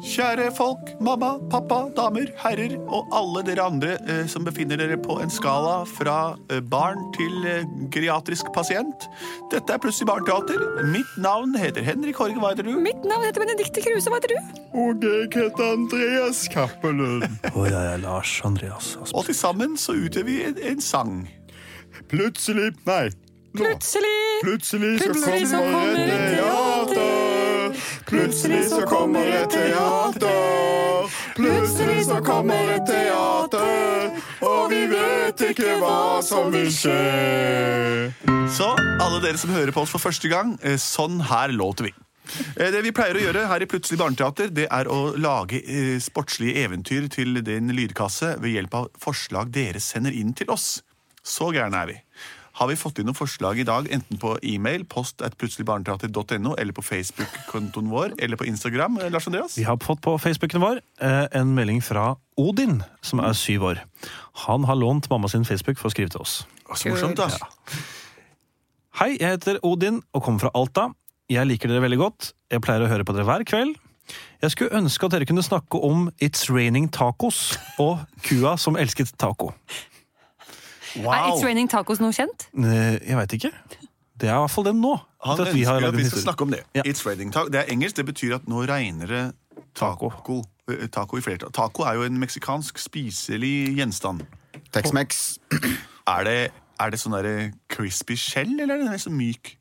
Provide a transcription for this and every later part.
Kjære folk, mamma, pappa, damer, herrer og alle dere andre eh, som befinner dere på en skala fra eh, barn til eh, geriatrisk pasient. Dette er Plutselig barneteater. Mitt navn heter Henrik Horge, hva heter du? Mitt navn heter Benedicte Kruse, hva heter du? Og jeg heter Andreas Cappelund. Og jeg er Lars Andreas Aspen. Og til sammen så utgjør vi en, en sang. Plutselig Nei. Nå. Plutselig Plutselig så Plutselig så kommer kommer et teater. Plutselig så kommer et teater. Plutselig så kommer et teater. Og vi vet ikke hva som vil skje. Så alle dere som hører på oss for første gang, eh, sånn her låter vi. Eh, Det vi pleier å gjøre her i Plutselig barneteater, det er å lage eh, sportslige eventyr til din lydkasse ved hjelp av forslag dere sender inn til oss. Så gærne er vi. Har vi fått inn noen forslag i dag, enten på e-mail, post at plutseligbarneteater.no, eller på Facebook-kontoen vår, eller på Instagram? eh, Lars Andreas? Vi har fått på Facebooken vår eh, en melding fra Odin, som er syv år. Han har lånt mamma sin Facebook for å skrive til oss. Så morsomt, da. Hei, jeg heter Odin og kommer fra Alta. Jeg liker dere veldig godt. Jeg pleier å høre på dere hver kveld. Jeg skulle ønske at dere kunne snakke om It's Raining Tacos og kua som elsket taco. Er It's Raining Tacos noe kjent? Eh, Jeg veit ikke. Det er i hvert fall det nå. Han at vi har ønsker at vi skal snakke om det. Ja. It's raining taco. Det er engelsk, det betyr at nå regner det taco. Taco, Taco i flertall. Taco er jo en meksikansk spiselig gjenstand. Tex-Mex. Er det, er det sånn derre crispy skjell, eller er det så myk?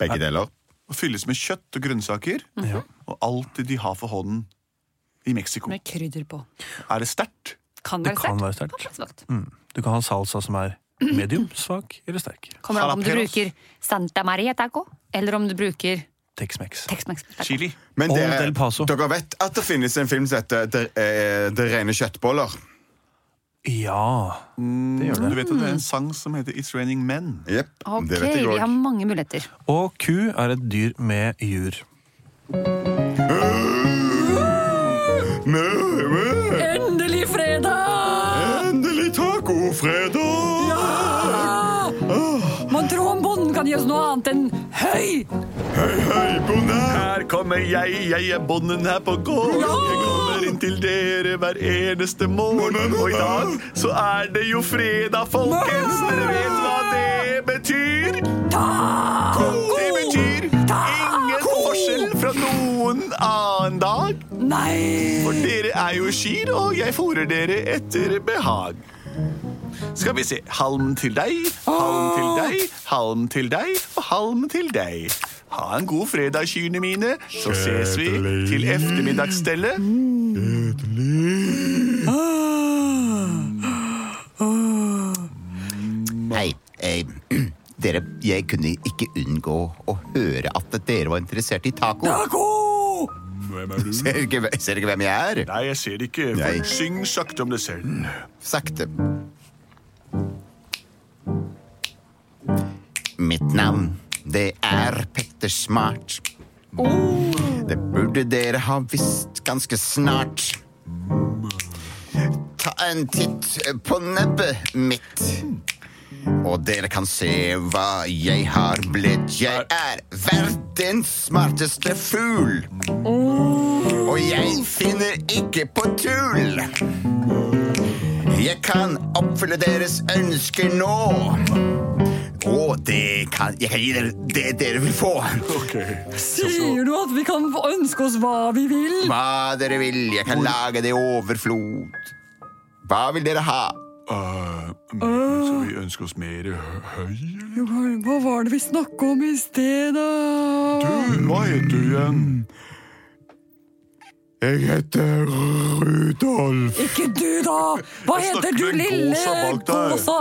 Begge deler. Og fylles med kjøtt og grønnsaker. Ja. Og alt det de har for hånden i Mexico. Med krydder på. Er det sterkt? Kan være sterkt. Kan være sterkt. Mm. Du kan ha salsa som er medium, svak eller sterk. Kommer an om du bruker Santa Maria taco, eller om du bruker Tex-Mex. Chili? Men Og dere, Del Paso. dere vet at det finnes en film som heter Det, eh, det rene kjøttboller? Ja, det gjør det. Du vet at det er en sang som heter It's Raining Men? Jepp. Ok, det vet jeg vi har òg. mange muligheter. Og ku er et dyr med jur. Endelig kan gi oss noe annet enn høy! Høy, høy, bonde! Her kommer jeg, jeg er bonden her på gård. Jeg kommer inn til dere hver eneste morgen. Og i dag så er det jo fredag, folkens. Dere vet hva det betyr? Det betyr ingen forskjell fra noen annen dag. Nei! For dere er jo kyr, og jeg fôrer dere etter behag. Skal vi se. Halm til deg, halm til deg, halm til deg og halm til deg. Ha en god fredag, kyrne mine. Så ses vi til ettermiddagsstellet. Hei. Eh, dere, jeg kunne ikke unngå å høre at dere var interessert i taco. Taco! Hvem er du? Ser ikke, ikke hvem jeg er? Nei, jeg ser det ikke. Nei. Syng sakte om det selv. Sakte. Mitt navn, det er Petter Smart. Det burde dere ha visst ganske snart. Ta en titt på nebbet mitt. Og dere kan se hva jeg har blitt. Jeg er verdens smarteste fugl. Og jeg finner ikke på tull. Jeg kan oppfylle deres ønsker nå. Og det kan Jeg kan gi dere det dere vil få. Sier du at vi kan ønske oss hva vi vil? Hva dere vil. Jeg kan lage det i overflod. Hva vil dere ha? Så vi ønsker oss mer høy? Hva var det vi snakka om i sted, da? Du, hva heter du igjen? Jeg heter Rudolf. Ikke du, da! Hva heter du, lille Gåsa bak der. gåsa?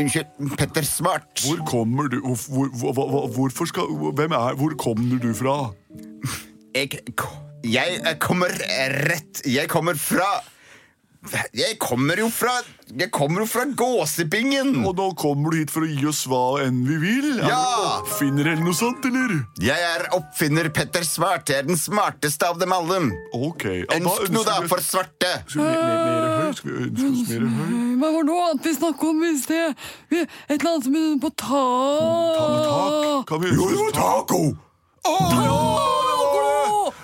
Unnskyld, Petter Smart. Hvor kommer du hvor, hvor, hvor, hvor, Hvorfor skal Hvem er Hvor kommer du fra? Jeg, jeg kommer rett Jeg kommer fra Jeg kommer jo fra Jeg kommer jo fra gåsepingen. Og nå kommer du hit for å gi oss hva enn vi vil? Er Ja. du oppfinner eller noe sånt, eller? Jeg er oppfinner Petter Svart. Jeg er den smarteste av dem alle. Ok. ja, Ønsk noe, da, for svarte. Skal vi mer, mer, mer høy? Skal vi ønske oss mer høy? Hva var noe annet vi snakket om i sted? Et eller annet som begynner på tak. Ta med tak? Kan vi ønske oss taco! Å, ja, det var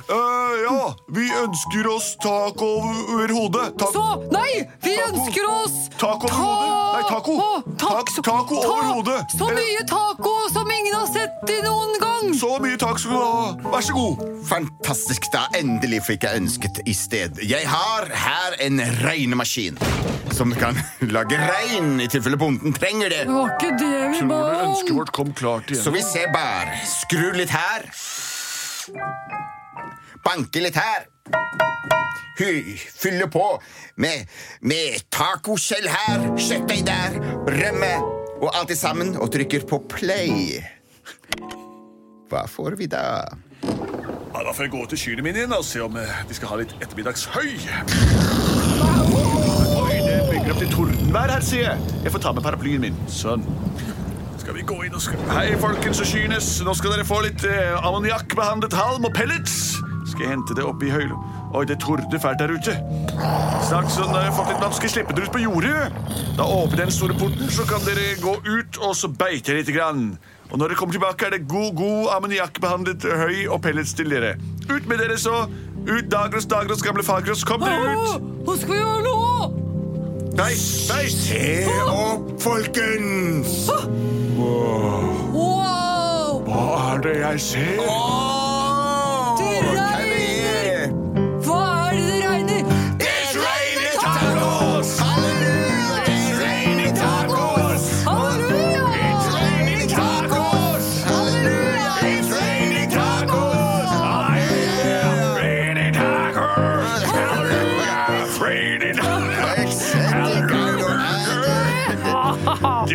det! Ja, vi ønsker oss taco over hodet. Ta Så, nei, vi Taco. ønsker oss Taco over hodet. Nei, taco. Tak- taco over hodet. Så mye taco som ingen har sett i noen gang. Så mye takk skal du ha. Vær så god. Fantastisk, da. Endelig fikk jeg ønsket i sted. Jeg har her en regnemaskin som kan lage regn i tilfelle bonden trenger det. Det var ikke det vi ba om. vårt kom klart igjen? Så vi ser bare. Skru litt her. Banke litt her. Fylle på med, med tacoskjell her, kjøttdeig der, rømme og alt det sammen, og trykker på play. Hva får vi da? Ja, da får jeg gå til kyrne mine igjen og se om eh, de skal ha litt ettermiddagshøy. Oi, det bygger opp til tordenvær her, sier jeg. Jeg får ta med paraplyen min. Sånn. Skal vi gå inn og skal... Hei, folkens og kyrnes. Nå skal dere få litt eh, ammoniakkbehandlet halm og pellets. Skal jeg hente det opp i høylo. Oi, det torde fælt der ute. Snart så når jeg har fått litt vann, skal jeg slippe dere ut på jordet. Da åpner jeg den store porten, så kan dere gå ut, og så beite litt. Grann. Og når dere kommer tilbake, er det god, god ammoniakkbehandlet høy og pellets til dere. Ut med dere, så. Ut, Dagros, Dagros, gamle Fagros. Kom dere ut. Hva skal vi gjøre nå? Nei, nei. Se opp, folkens! Wow! Hva er det jeg ser? Det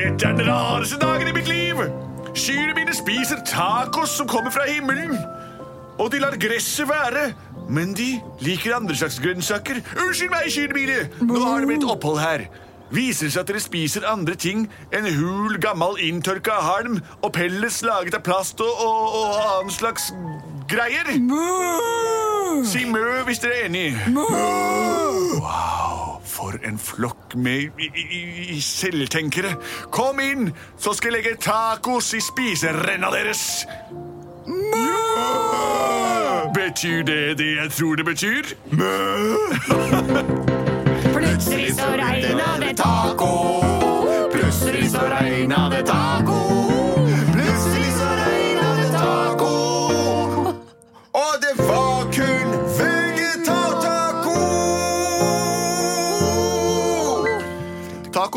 Dette er den rareste dagen i mitt liv. Kyrne mine spiser tacos som kommer fra himmelen. Og de lar gresset være. Men de liker andre slags grønnsaker. Unnskyld meg, kyrne mine. Nå har det blitt opphold her. Viser det seg at dere spiser andre ting enn hul, gammel, inntørka halm og pellets laget av plast og, og, og annen slags greier? Si mø hvis dere er enig. Wow, for en flokk med i, i, i selvtenkere. Kom inn, så skal jeg legge tacos i spiserenna deres. Betyr det det jeg tror det betyr? Plutselig så regna det taco.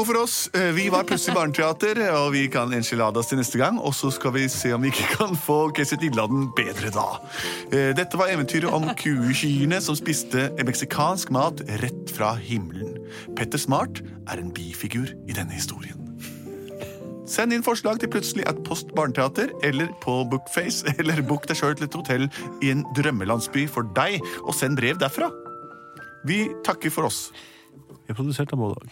Taco for oss. Eh, Vi var plutselig barneteater, og vi kan enchiladas til neste gang. Og så skal vi se om vi ikke kan få quesetilladen bedre da. Eh, Dette var eventyret om kuekyrne som spiste meksikansk mat rett fra himmelen. Petter Smart er en bifigur i denne historien. Send inn forslag til plutselig at Post Barneteater eller på Bookface, eller book deg sjøl til et hotell i en drømmelandsby for deg, og send brev derfra. Vi takker for oss. Vi er produsert av Bådag.